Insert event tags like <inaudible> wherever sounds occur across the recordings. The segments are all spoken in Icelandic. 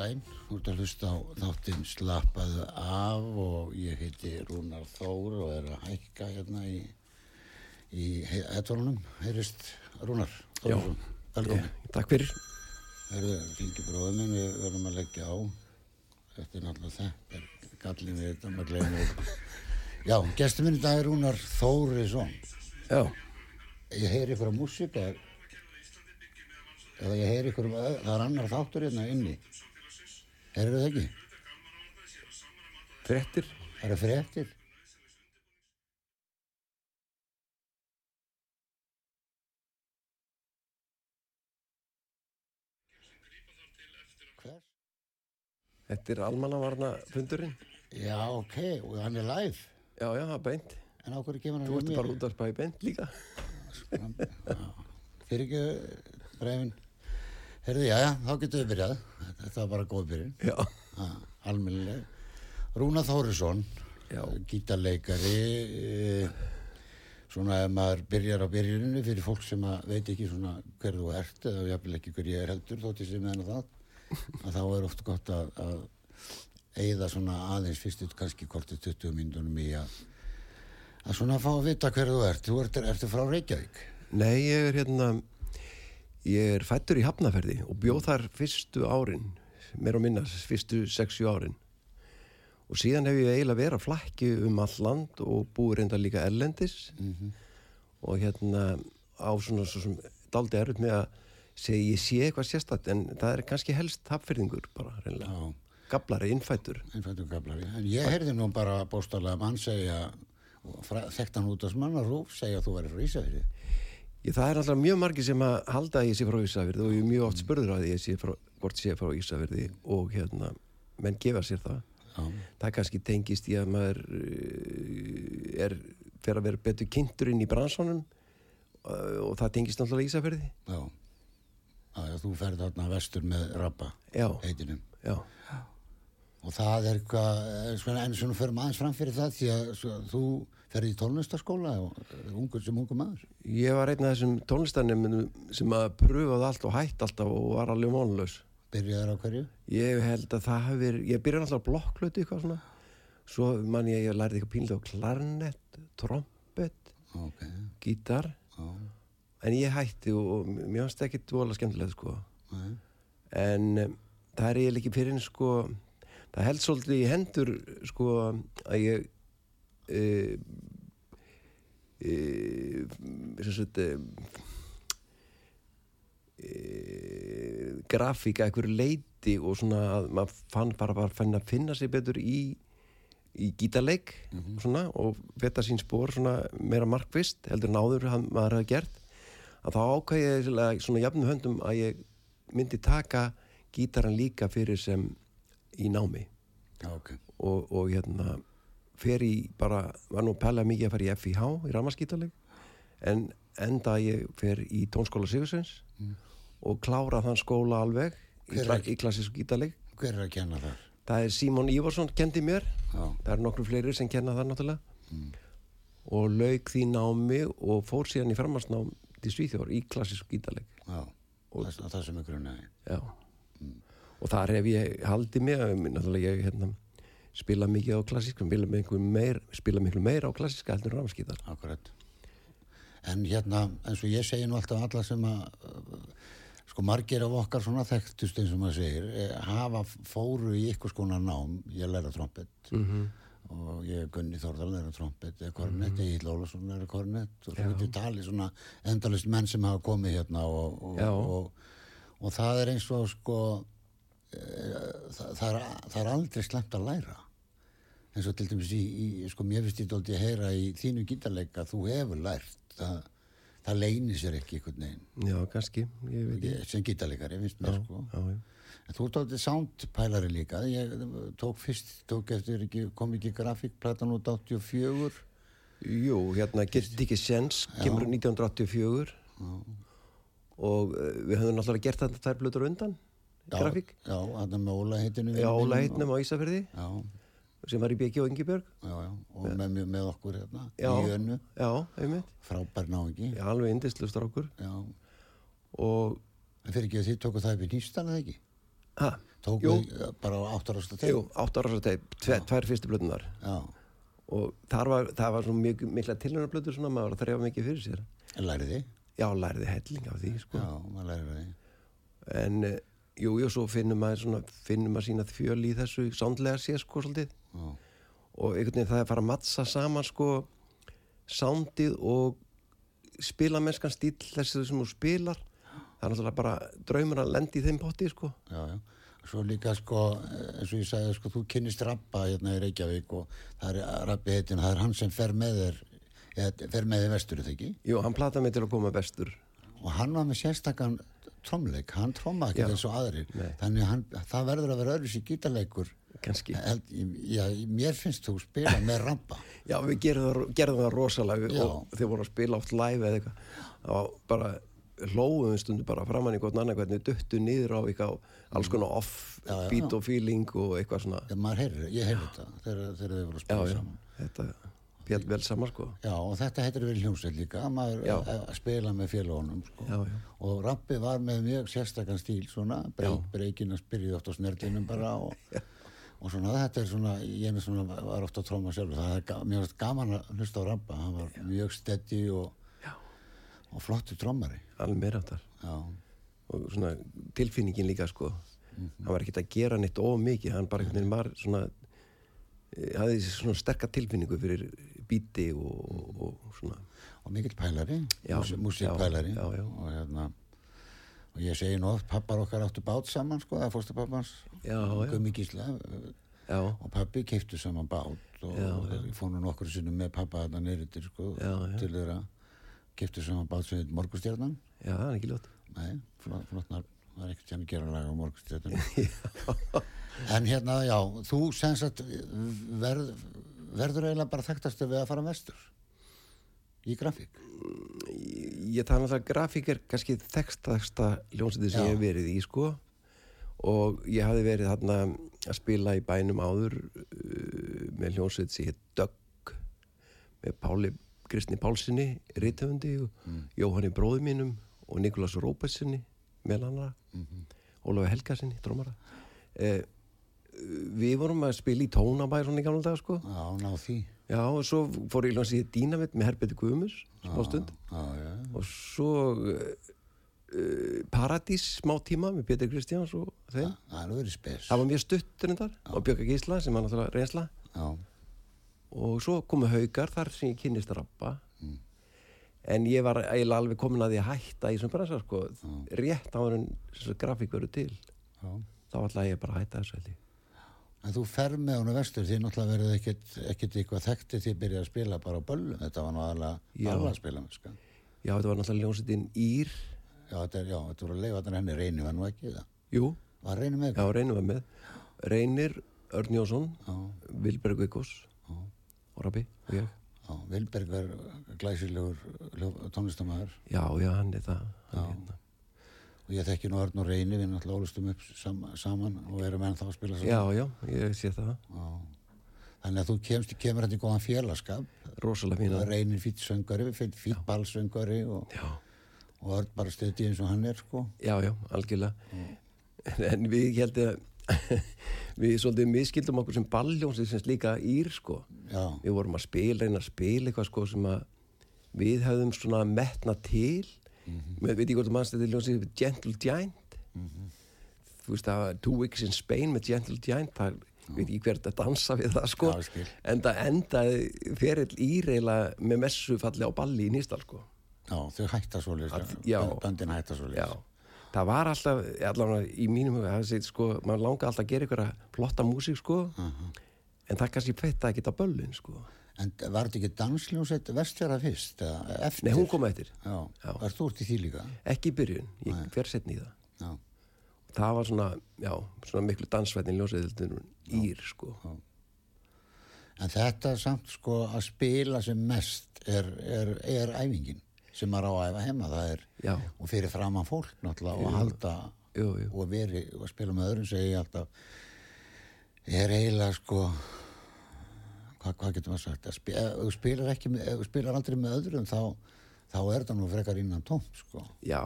daginn, þú ert að hlusta á þáttinn Slappaðu af og ég heiti Rúnar Þór og er að hækka hérna í, í heitvarunum, heyrist Rúnar Þórsson, velkomin. Takk fyrir. Það eru fengi bróðum við verðum að leggja á, þetta er náttúrulega þetta, gallin við þetta, maður glemur. Já, gestur minn í dag er Rúnar Þórisson. Já. Ég heyri ykkur á músík eða ég heyri ykkur, það er annar þáttur hérna inni. Eru það ekki? Frettir. Það eru frettir. Hvers? Þetta er almannavarna fundurinn. Já, ok, og hann er live. Já, já, það er beint. En á hverju kemur hann Þú ert bara út að spæði beint líka. Fyrir ekki brefin. Herði, já, já, þá getur við byrjað. Þetta var bara góð byrjun. Já. Almennileg. Rúna Þórisson, gítarleikari, e, svona ef maður byrjar á byrjuninu fyrir fólk sem veit ekki svona hver þú ert eða jáfnvel ekki hver ég er heldur þótt ég sé með hana það, að þá er oft gott að, að eigða svona aðeins fyrstu kannski kortið 20 minnunum í að, að svona fá að vita hver þú ert. Þú ert, ertu frá Reykjavík? Nei, ég er hérna, ég er fættur í Hafnaferði og bjóð þar fyrstu árin, mér á minna, fyrstu 6-7 árin. Og síðan hef ég eiginlega verið að flakki um all land og búið reynda líka erlendis Mm -hmm. og hérna á svona svo sem daldi erut með að segja ég sé eitthvað sérstætt en það er kannski helst hafðfyrðingur bara reynlega. Já. Gablari, innfættur. Innfættur gablari. En ég heyrði nú bara bóstarlega mann segja, þekkt hann út af smanna rúf, segja að þú væri frá Ísafjörði. Ég, það er alltaf mjög margi sem að halda að ég sé frá Ísafjörði og ég er mjög oft spurður að ég sé frá, hvort sé frá Ísafjörði og hérna, menn gefa sér það. Já. Það kannski tengist í að maður uh, er, fer að vera betur kynntur inn í bransanum uh, og það tengist náttúrulega Ísafjörði. Já. Já, já, þú ferð þarna vestur með Já. heitinum. Já. Og það er eitthvað, eh, svona, en svona förum aðeins fram fyrir það því að svo, þú ferði í tónlistaskóla og eh, ungur sem ungur maður. Ég var einn af þessum tónlistanum sem að pröfaði allt og hætt alltaf og var alveg mónlaus. Byrjaður á hverju? Ég held að það hafi verið, ég byrjaði alltaf blokklötu eitthvað svona. Svo man ég ég lærði eitthvað pínlega á klarnett, trompet, Ok, gítar. já, En ég hætti og, og mér finnst það ekki dvola skemmtilegt sko. nei, En um, það er ég ekki fyrir sko, það held svolítið í hendur sko að ég uh, sem sagt uh, grafíka eitthvað leiti og svona að maður fann bara, bara fann að finna sig betur í í gítarleik svona, og veta sín spór meira markvist heldur en áður hann, maður hafa gert. Að þá ákvæði ég svona jafnum höndum að ég myndi taka gítaran líka fyrir sem í námi. Já, ok. og, og hérna fer í bara, var nú pæla mikið að fara í FIH í ramaskítaleg en enda ég fer í tónskóla Sigursveins og klára þann skóla alveg í, í klassísku gítaleg Hver er að kenna þar? það er Símon Ívarsson kendi mér. Já, það eru nokkru fleiri sem kenna það náttúrulega. Og lauk því námi og fór síðan í framhansnám til Svíþjór í klassísku gítaleg já, það, það sem er grunnaði. já. Og þar hef ég haldið mig náttúrulega ég hérna, spila mikið á klassíska spila miklu meir, spila miklu meir á klassíska heldur en rámskítar Akkurat. En hérna, eins og ég segi nú alltaf alla sem að, sko margir af okkar svona þekktust eins og maður segir, eh, hafa fóru í ykkur skona nám, ég læra trompet. -hmm. og ég er Gunni Þórðal læra trompet, eða kornett, mm -hmm. Egil Ólafsson læra kornett. Og þú getur talið svona endalist menn sem hafa komið hérna og, og, og, og það er eins og sko, e, það, það, er, það er aldrei slemt að læra eins og til dæmis í, í sko mér finnst ég dólti að heyra í þínu gítarleika þú hefur lært það, það leynir sér ekki einhvern veginn. Já, kannski, ég veit ég, sem gítarleikari, finnst mér sko. já, já. en þú dólti soundpælari líka. Ég tók fyrst, tók eftir ekki, kom ekki grafíkplatan út 84 Jú, hérna Get It Ekki Sens kemur 1984 já. og uh, við höfum náttúrulega gert þetta þær blöður undan grafík. Já, hann er með Óla heitinu Já, Óla heitnum á Ísafjörði Já sem var í Beki og já, og með, með, með okkur hérna já, í önnu frábær náingi já, alveg indislu strákur. Já. og en fyrir ekki að þið tóku það upp í nýstan eða ekki? hæ? tóku þið bara á 8 ára stað? jú, 8 ára stað, tvær fyrstu blöðunar og þar var það var svona mjög mikla tilhörnablöður svona maður að þrjá mikið fyrir sér. En læriði? já, læriði helling af því sko. já, maður læriði en jú, jú, svo finnum maður svona, finnum maður sína þfjöl í þessu sándlega sé sko svolítið Já. og einhvern veginn það er að fara að mattsa saman sko sándið og spilamennskan stíl þessu sem þú spilar það er náttúrulega bara draumur að lendi í þeim potti sko já, já. svo líka sko eins og ég sagði sko þú kynist rappa hérna í Reykjavík og það er rappi heitin það er hann sem fer með þér fer með þér vestur þetta ekki jú, hann plataði mig til að koma vestur og hann var með sérstakann trómleik, hann tróma ekki og aðrir Nei. þannig hann, það verður að vera öðru sér gítarleikur kannski. Já, mér finnst þú spila með rampa. <laughs> Já, við gerðum, gerðum það rosalega. Já. og þeir voru að spila oft live eða eitthvað og bara hlóðum stundu bara framann í gott annað hvernig döttu niður á eitthvað alls konar off já, beat og feeling og eitthvað svona. Heyrir, ég heyrði þetta þegar, þið voru að spila saman. Þetta fjall vel saman sko. Já og þetta heitir vel hljómsveit líka maður að spila með félagunum sko. já, já. og Rappi var með mjög sérstakann stíl svona, breykinn að spyrja oft á snertinum bara og, og svona þetta er svona, ég með svona var ofta að tróma sjálf, það er mjög gaman að hlusta á Rappa, hann var mjög steddi og, og flottu trómari Alveg meira áttar og svona tilfinningin líka sko. Mm -hmm. hann var ekkert að gera neitt of mikið, hann bara einhvern veginn var svona eh, hafði svona sterkar tilfinningu fyrir bíti og, og svona. Og mikill pælari músíkpælari og hérna og ég segi nú oft, pappar okkar áttu bát saman sko, það er fórstupappans Gumi Gísla já. og pappi keiptu saman bát og ég fór nú nokkur sinnum með pappa þetta neyritir sko, til þeirra. Keiptu saman bát sem heit Morgustjarnan já, það er ekki ljótt. Nei, flottnar, það er ekkert hérna að gera laga á Morgustjarnan <laughs> en hérna, já, þú senst að verð verður eiginlega bara þekktastu við að fara vestur í grafík ég, tala um það að grafík er kannski þekktasta ljónsætti sem Já. ég hef verið í sko og ég hafi verið þarna að spila í bænum áður uh, með ljónsætti sem heit Dögg með Páli Kristni Pálssoni Rittöfundi og mm. Jóhanni bróði mínum og Nikolás Rópessinni meðlanara mm -hmm. Ólafi Helgarsinni, drómara eh, við vorum að spila í tónabæð svona í gamla dag sko Já, ná því Já, og svo fór ég ljóðan síðan dýnavitt með Herbeti Guðmus smá stund. já, já. og svo uh, Paradís smá tíma með Petur Kristjáns og þeim. Það var mjög stuttur en þar og Björka Gísla sem var náttúrulega reynsla. Og svo komu haugar þar sem ég kynist að rappa mm. en ég var eiginlega alveg komin að því að hætta í þessum bransa sko, rétt á hverjum grafík veru til. Já. þá ætlaði ég bara að hætta þessu held ég En þú fer með húnu vestur, því náttúrulega verður ekkert, ekkert eitthvað þekkti því að byrja að spila bara á böllum, þetta var nú alveg að spila með sko. Já, þetta var náttúrulega ljónsitinn Ír. Já, þetta, er, já, þetta voru að leifa þannig henni, Reynir var nú ekki það. Jú. Var Reynir með? Já, Reynir var með. Reynir, Örn Jónsson, Vilberg Vikos og Rabi og ég. Já, Vilberg var glæsilegur tónlistamæður. Já, já, hann er það. Hérna og ég þekki nú Örn og Reyni við náttúrulega ólustum upp sam saman og erum ennþá að spila saman. Já, já, ég sé það. Já. Þannig að þú kemst, kemur þetta í góðan félagskap. Rósalega fína. Reynir fýtt söngari, fýtt ballsöngari og, og Örn bara stöði eins og hann er sko. Já, já, algjörlega. En, en við heldum <laughs> við svolítið miskildum okkur sem balljóns sem líka ír sko. Já. við vorum að spila, reyna að spila eitthvað sko sem að við hefðum svona metna til mm -hmm. með, veit ég hvort mannst þetta er ljónsið Gentle Giant. Þú veist það var Two Weeks in Spain með Gentle Giant það veit ég hvert að dansa við það sko. Já, en það endaði ferill íreila með messu falli á balli í nýstal sko. Já, þau hætta svo list, Að- já. böndin hætta svo list. Já, það var alltaf, allavega í mínum huga, það sé, sko, maður langaði alltaf að gera einhverja flotta músík, sko, en það kannski fætta ekki á böllin, sko. En var þetta ekki dansljónsett vestfjara fyrst, eftir? Nei, hún kom eftir, Já, Já. var þú út í því líka? ekki í byrjun, ég fer setni í það. Já, Það var svona, já, svona miklu dansvætnin ljósveðildin ír, sko. en þetta samt sko að spila sem mest er, er, er æfingin sem maður á að æfa heima, það er, Já. og fyrir framann fólk náttúrulega og halda Jú, jú. og veri og spila með öðrum segi alltaf er eiginlega sko hvað, hvað getur maður sagt? Ef þú spilar spilar aldrei með öðrum þá, þá er það nú frekar innan tómt sko. Já,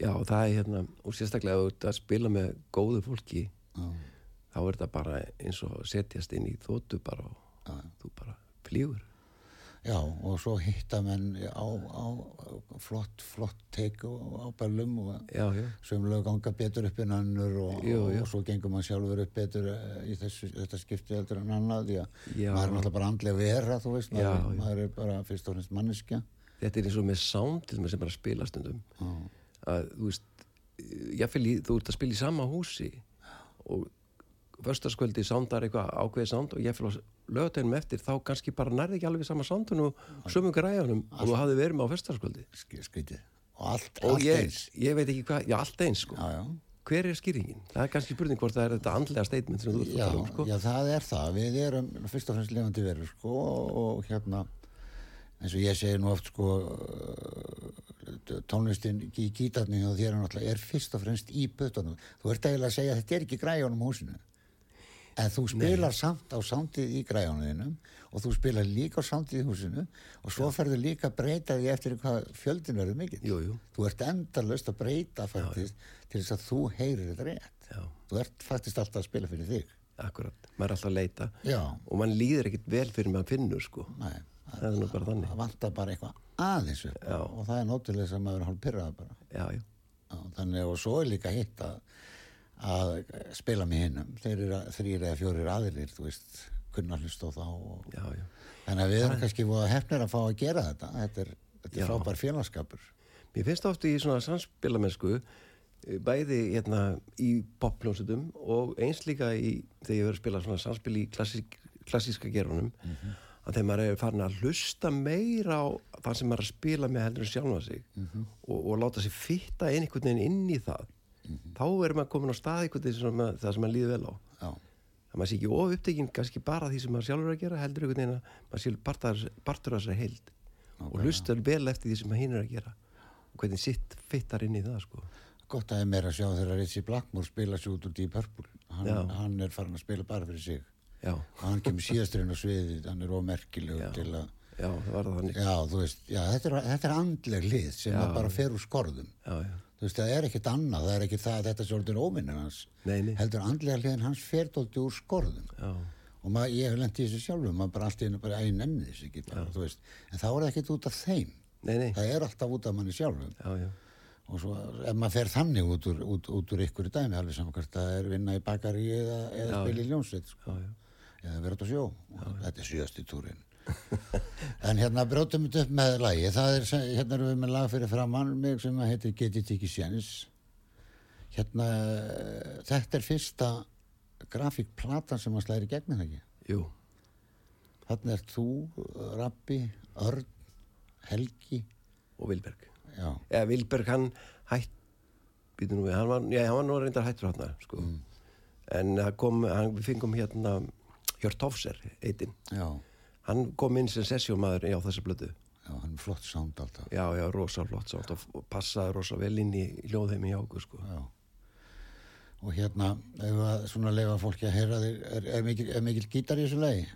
já, það er hérna, og sérstaklega ef þú ert að spila með góðu fólki, Já. þá er þetta bara eins og setjast inn í þóttu bara og þú bara flýgur. Já, og svo hitta menn á, á flott, flott teik á, bællum og Já, já, sömulega ganga betur upp en önnur og, jú. og svo gengur maður sjálfur upp betur eh, í þessu, þetta skipti heldur en annað því að Já. maður er náttúrulega bara andlega vera, þú veist, maður, Já, já. maður er bara fyrst og fremst manneskja. þetta er eins og með sound sem bara spila stundum að þú veist jáfnvel í, þú ert að spila í sama húsi og förstaskvöldi soundar eitthvað ákveðið sound og jáfnvel á lögateginum eftir þá kannski bara nærði ekki alveg sama soundun og sömu græjanum og þú hafði verið með á förstaskvöldi Sk- skrítið. Og allt, og allt ég, eins. ég veit ekki hvað, já allt eins sko Já, já. hver er skýringin? Það er kannski spurning hvort það er þetta andlega statement sem þú ert að tala um sko já, það er það. Við erum fyrst og fremst lifandi verður, sko, og hérna, eins og ég segi nú oft, sko, uh, tónlistin í gítarni og þér er er fyrst og fremst í bötunum. Þú ert eiginlega að segja að þetta er ekki græjónum húsinu. En þú spilar samt á sándið í græjónuðinum og þú spilar líka á sándið í húsinu og svo ferðu líka að breyta því eftir hvað fjöldin verður mikill. Þú ert endalust að breyta faktist til þess að þú heyrir þetta rétt. Já. Þú ert faktist alltaf að spila fyrir þig. akkurat, maður er alltaf að leita Já. og mann líður ekkit vel fyrir maður finnur sko Nei, það er nú bara þannig það vantar bara eitthvað aðeins Já. og það er nótilega sem maður er hálf pyrrað bara. já, já, Já, þannig og svo er líka hitt að, að spila með hinnum. Þeir eru þrýr eða fjórir aðilir, þú veist, kunna hlust á þá. Og, já, já þannig að við erum kannski voða hefnir að fá að gera þetta. Þetta er, þetta er frábær félagskapur. Mér finnst ofta í svona samspilamennsku eh, bæði hérna í popljónsutum og eins líka í þegar ég verið að spila svona samspil í klassík, klassíska gerunum að þegar maður er farin að hlusta meira á það sem maður er að spila með heldur sjálfa sig og, og láta sig fitta einhvern veginn inn í það þá er maður komin á stað veginn sem maður, það sem maður líður vel á. Já, að maður sé ekki of upptekinn kannski bara því sem maður sjálfur er að gera heldur einhvern veginn að maður sé partur, af þessari heild og hlustar vel eftir því sem maður hinn er að gera og hvernig sitt fittar inn í það sko. gott að ég meira að sjá þegar Ritchie Blackmore spila sér út út í Purple. Hann, hann er farin að spila bara fyrir sig. já, Og hann kemur síðasturinn á sviðið, hann er ómerkilegur til að já, það það Já, þú veist, já, þetta er, þetta er andleg lið sem að bara fer úr skorðum. já, já, Þú veist, það er ekkert annað, það er ekki það að þetta er svolítið óvinnin hans. Nei, nei. Heldur andlega liðin hans fer dóldi úr skorðum. já, Og maður, ég hef lent í þessu sjálfum, maður bara allt í hennu bara að ég nenni þessu ekki, bara, þú veist. En þá er það ekkert út af þeim. nei, nei Það er alltaf út af manni sjálfum. já, Og svo, ef maður fer þannig út úr, út, út úr ykkur í dæmi, alveg saman hvert það er vinna í bakari eða, eða Já, spila í ljónsveit, sko. Eða vera út á sjó. Þetta er síðasti túrin. En hérna brjótum við upp með lagi. Það er, hérna erum við með lag fyrir framann mig sem heitir Get It Ekki Séns. Hérna, þetta er fyrsta grafíkplatan sem að slæri gegn það ekki. jú, Þarna er þú, Rabbi, Örn, Helgi, og Vilberg já, eða Vilberg hann hætt býtum nú við, hann var, já, hann var nú reyndar hættur hann sko. en það kom, hann, fengum hérna Hjört Hofser, eitinn já, hann kom inn sem sessjómaður á þessa blödu já, hann er flott sound alltaf. já, já, rosa flott sátt og passaði rosa vel inn í hljóðheimi hjá okkur sko. Já. Og hérna, ef að svona leifa fólki að heyra þig, er, er, mikil, er mikil gítar í þessu lagi?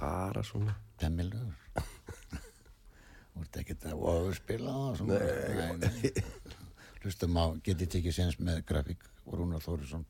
bara svona Temmilegur. <laughs> Þú ert ekkert að ofurspila það svona. Nei, nei. <laughs> hlustum á getið tekið séns með grafík og Rúnar Þórisson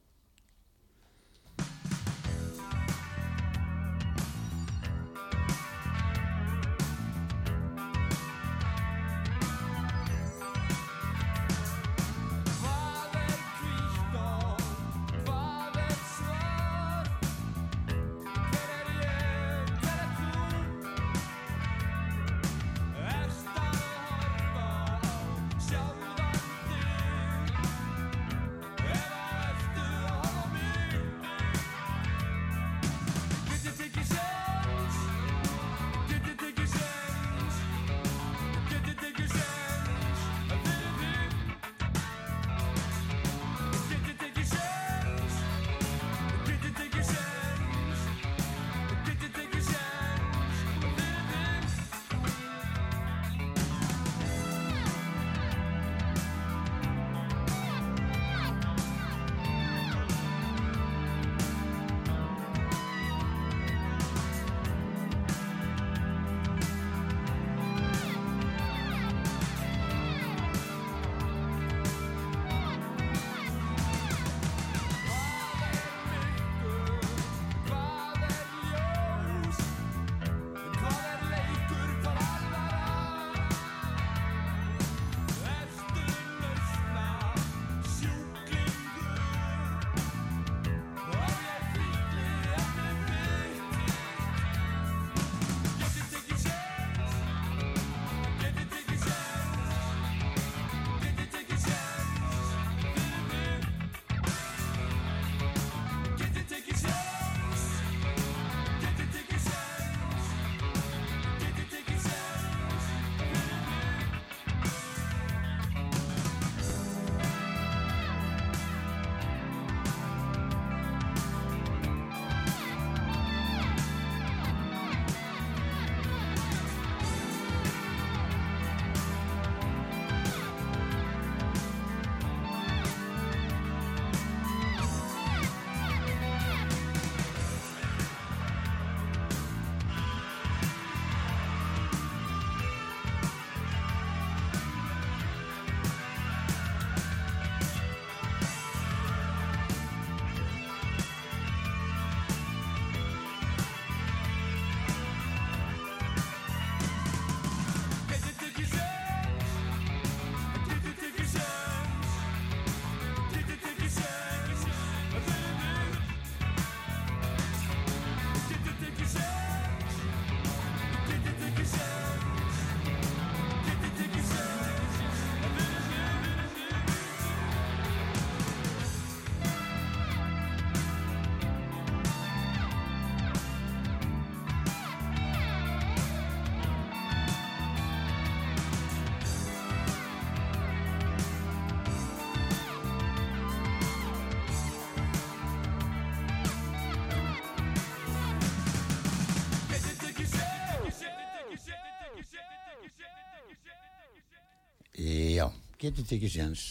getur tekið séns.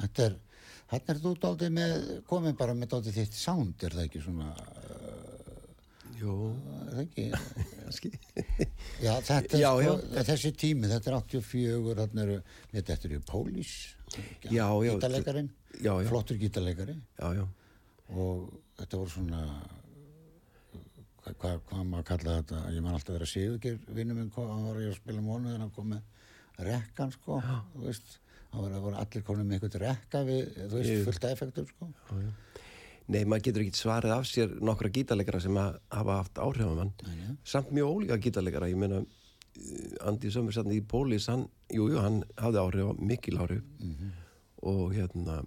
Þetta er, hann er þú dálítið með, komið bara með dálítið þitt sound, er það ekki svona, Jú, er það ekki? <laughs> kannski. Já, þetta er Já, sko, já. þessi tími, þetta er 84, hann eru, þetta eru Pólís, Já, já. gítarleikarinn, Já, já. flottur gítarleikari Já, já. og þetta voru svona, hvað hva, hva maður kalla þetta, ég man alltaf vera Sigurgeir, vinnum minn, kom, hann var að spila mónu þegar hann kom með rekkan, sko, þú veist, hann var, voru allir komin með einhvern rekka við, þú veist, Ég- fullt effektum, sko. Nei, maður getur ekki svarið af sér nokkra gítarleikara sem hafa haft áhrif mann. nei. Samt mjög ólíka gítarleikara. Ég meina, eh, Andi Sömmersson í Pólís, hann, jú, jú, hann hafði áhrif, mikil áhrif. Og hérna,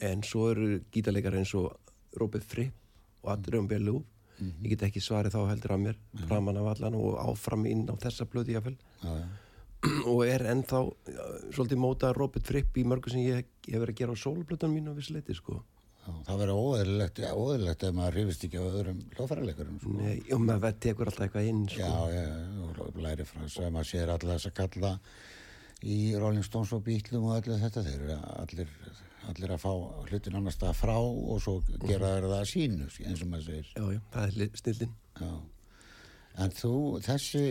en svo eru gítarleikara eins og Robert Fripp og Adrian Bellú. Ég get ekki svarið þá heldur af mér, framan af allan og áfram inn á þessa blöði jáfnvel. <clears throat> Og er ennþá já, svolítið móta Robert Fripp í mörgu sem ég, hef verið að gera á sólblötunum mínu á vissu leiti, sko. Það verður óeðlilegt, óeðlilegt ef maður hrifist ekki á öðrum hljóðfæraleikurum, sko. Nei, og maður tekur alltaf eitthvað inn, sko. Já, já, og læri frá þess að maður sér alla þess að kalla í Rolling Stones og Beatlum og allir þetta, þeir eru allir, allir að fá hlutin annars það frá og svo gera þeir það að sínu, eins og maður segir. Já, já, það er li- snillin. Já. En þú, þessi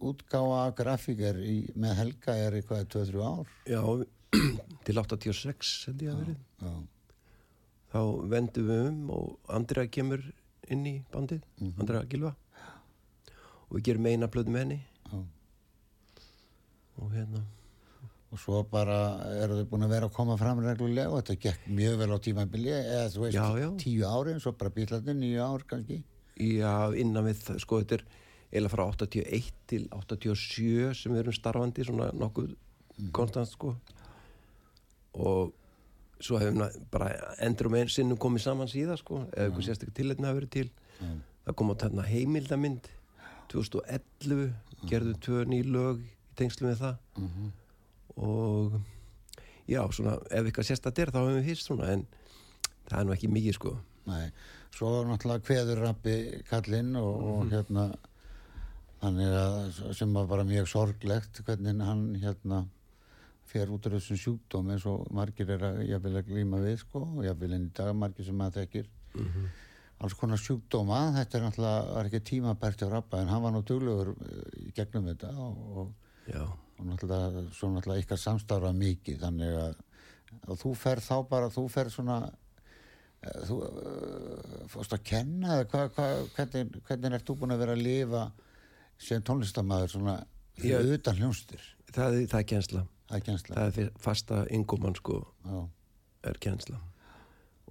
útgáfa grafíkar í, með Helga er eitthvað 2-3 ár? Já, <clears throat> til 86 held ég að verið. já, þá vendum við um og Andrea kemur inn í bandið Andrea Gilva og við gerum eina blöð með henni. Já. og hérna. Og svo bara eru þau búin að vera að koma fram reglulega og þetta gekk mjög vel á tímabili eða þú veist, Já, tíu ári svo bara bílarnir, nýju ár kannski. Já, innan við, sko, þetta er eiginlega frá 81 til 87 sem við erum starfandi, svona nokkuð konstant, sko. Og svo hefum við bara endur um einn sinnum komið saman síðan, sko ef eitthvað sérstaklega tilhættin hafa verið til. Það kom á þarna heimildamind 2011, gerðum tvö ný lög í tengslu með það. Og já, svona, ef eitthvað sérstaklega er þá hefum við hýst svona, en það er nú ekki mikið, sko. Nei, svo náttúrulega kveður rappi kallinn og, og hérna þannig að sem var bara mjög sorglegt hvernig hann hérna fer út af þessum sjúkdóm eins og margir er að jafnvel að glíma við sko og jafnvel enn í dag margir sem að þekkir. Alls konar sjúkdóma þetta er náttúrulega, var ekki tímabært hjá rappa en hann var nú duglegur eh, í gegnum þetta og, og, og náttúrulega svo náttúrulega ykkar samstarfa mikið þannig að þú fer þá bara, þú fer svona eh, þú uh, fórst að kenna hva, hvernig, hvernig ert þú búin að vera að lifa sem tónlistamæður svona Já. utan hljónstir það, það er kjensla það er kjensla það er fasta ingoman, sko já, er kjensla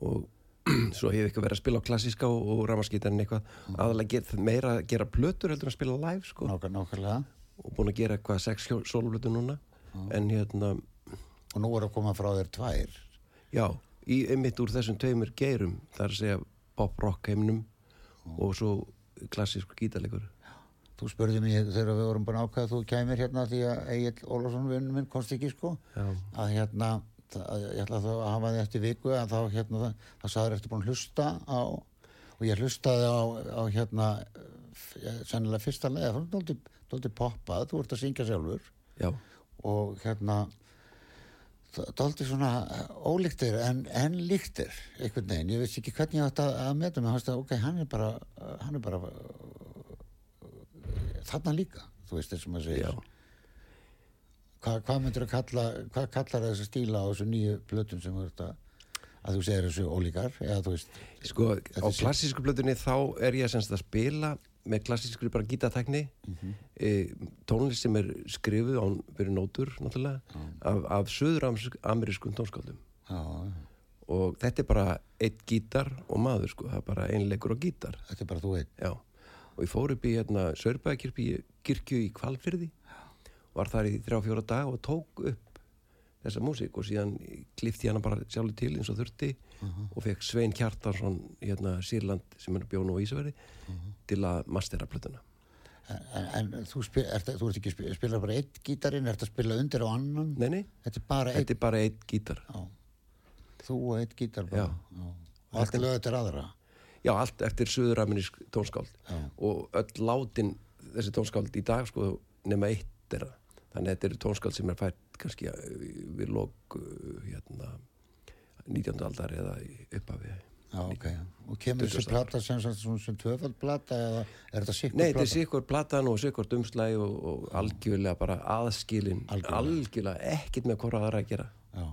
og <clears throat> svo hefur ekki verið að spila á klassíska og, og ramaskítarinn eitthvað. Aðalega get, meira að gera plötur heldur en að spila live sko. Nákvæm, og búin að gera eitthvað sex sólplötu núna. En hérna, og nú er að koma frá þér tvær. Já í einmitt úr þessum tveimur geirum það er að segja pop-rock heimnum og svo klassísku gítarleikur þú spurði mig þegar við vorum búin ákvæða þú kæmir hérna því að Egil Ólafsson vinnur minn komst ekki sko. Já. að hérna að ég ætla þá að hafa þið eftir viku að þá hérna það, það sagður eftir búin hlusta á og ég hlustaði á, á hérna sennilega fyrsta leið það var dóldi poppað, þú ert að syngja sjálfur. Já, og hérna dóldi svona ólíktir en, en líktir einhvern veginn, ég veist ekki hvernig ég átt að, að meta mig, ok, hann er bara hann er bara þarna líka, þú veist þess að maður segir. Hva, hvað myndir að kalla hvað kallar þessi stíla á þessu nýju plötum sem þú ert að að þú segir þessu ólíkar eða þú veist Sko, á Þetta klassísku blöðunni þá er ég að spila með klassískri bara gítartækni e, tónlist sem er skrifuð án fyrir nótur náttúrulega af, af söður-amerískum tónskáldum. Já, og þetta er bara eitt gítar og maður sko, það er bara einleikur og gítar. Þetta er bara þú einn. Já, og ég fór upp í hérna Sörbækirkju kirkju í Kvalfyrði var þar í þrjá fjóra dag og tók upp þessa músík. Og síðan klifti hana bara sjálfur til eins og þurfti. Og fekk Svein Kjartarsson hérna Sýrland sem er bjón og Ísverði til að mastera plötuna. En, en þú, spil, ert, þú ert ekki spila, spila bara eitt gítarinn, ert að spila undir á annan? Nei, nei, þetta er bara eitt er bara eitt gítar. Já. þú og eitt gítar bara? Já. Já. og allt er lögð til aðra já, allt eftir söður-amerísk tónskáld Já. og öll látin þessi tónskáld í dag sko nema eitt er það þannig að þetta eru tónskáld sem er fætt kannski uh, við lok uh, hérna 19. aldar eða í upphafi já, ok, og kemur þessi 20. plata sem, sem, sem, sem tvöfald plata eða er þetta sikkur Nei, þetta er plata? sikkur platan og sikkur umslæg og, og algjörlega bara aðskilin Algjörlega. algjörlega, ekkert með hvora aðra að gera já,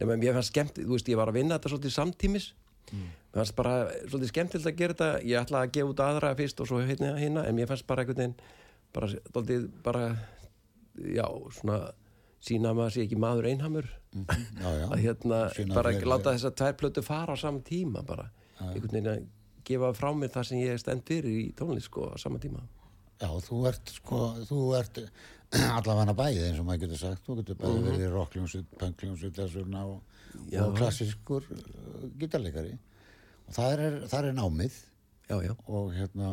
Nefnum, mér fannst skemmt, þú veist, ég var að vinna þetta svolítið samtímis mér fannst bara svolítið skemmtilegt að gera þetta. Ég ætlaði að gefa út aðra fyrst og svo hérna, hérna en mér fannst bara einhvern veginn bara, svolítið, bara já, svona sína að maður sé ekki maður einhamur. Já, já. Að hérna, Sýna bara fleiri- láta þessar tvær plötu fara á saman tíma bara, einhvern veginn að gefa frá mér það sem ég stend fyrir í tónlist sko á sama tíma. Já, þú ert sko, þú ert <clears throat> allavega bæðið eins og maður getur sagt. Þú getur bæðið verið rockljónsut, punkljónsut þessuna og, Já. og klassískur uh, gítarleikari. Og það er, það er námið. Já, og hérna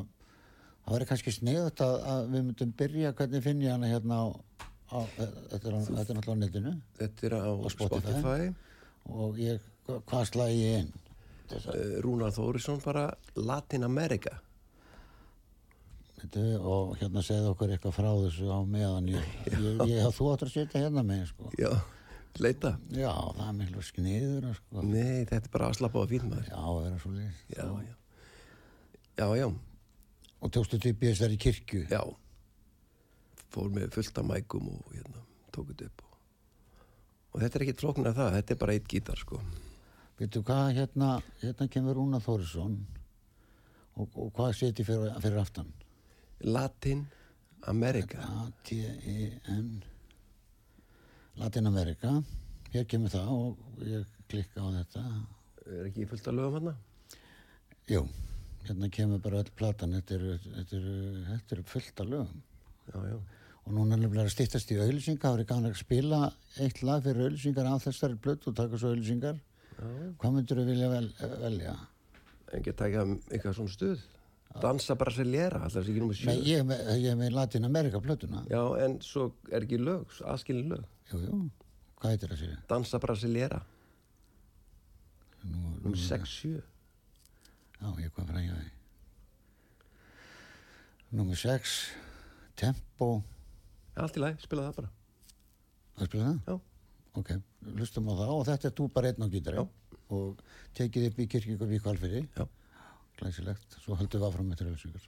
það verður kannski sniðut að, að við myndum byrja hvernig finn ég hana hérna á, á þetta, er, á þetta er náttúrulega á netinu. Þetta er á, Spotify. Spotify, og ég, hva- hvað slæði ég inn? Uh, Rúnar Þórisson bara Latin America. Og hérna segði okkur eitthvað frá þessu á meðan ég, <laughs> ég, ég, þú áttur að setja hérna með sko. já, leita. Já, það er miklu sniður sko. nei, þetta er bara að slappa á að fín maður. Já, það er svo lýst já, já. Já, já, og tókstu BS þar í kirkju? Já. Fór með fullt af mækum og hérna, tók þetta upp og, og þetta er ekkit flóknar það, þetta er bara eitt gítar sko. Veitu hvað hérna, hérna kemur Rúna Þórisson og, og hvað seti fyrir, fyrir aftan? Latin America. A-T-I-N Latin America hér kemur það og ég klikka á þetta. Er ekki fullt að lögum hann Jú, hérna kemur bara öll platan. Þetta er, þetta er, þetta er fullt af lögum. Já, já, og núna er nefnilega að stýttast í auðlýsingar það er gana að spila eitt lag fyrir auðlýsingar af þessari blötu og taka svo auðlýsingar hvað myndur þú vilja vel, velja? en ekki taka eitthvað svona stuð dansa alltaf þessi ekki nummer sjö. Nei, ég, er með- ég Latin America blötuna já, en svo er ekki lög, aðskilin lög. Jú, jú, hvað heitir það sér? dansa brasiljera, Nú, nú, nummer 6-7 já, ég hvað fræði það Númer 6 Tempo. Allt í lagi, spila það bara. Að spila það? já, Ok, lustum á það. Og þetta er þú bara einn á gítari og tekið upp í kirkjöku við kvalfyrir já glæsilegt, svo höldum við áfram með trefilsingar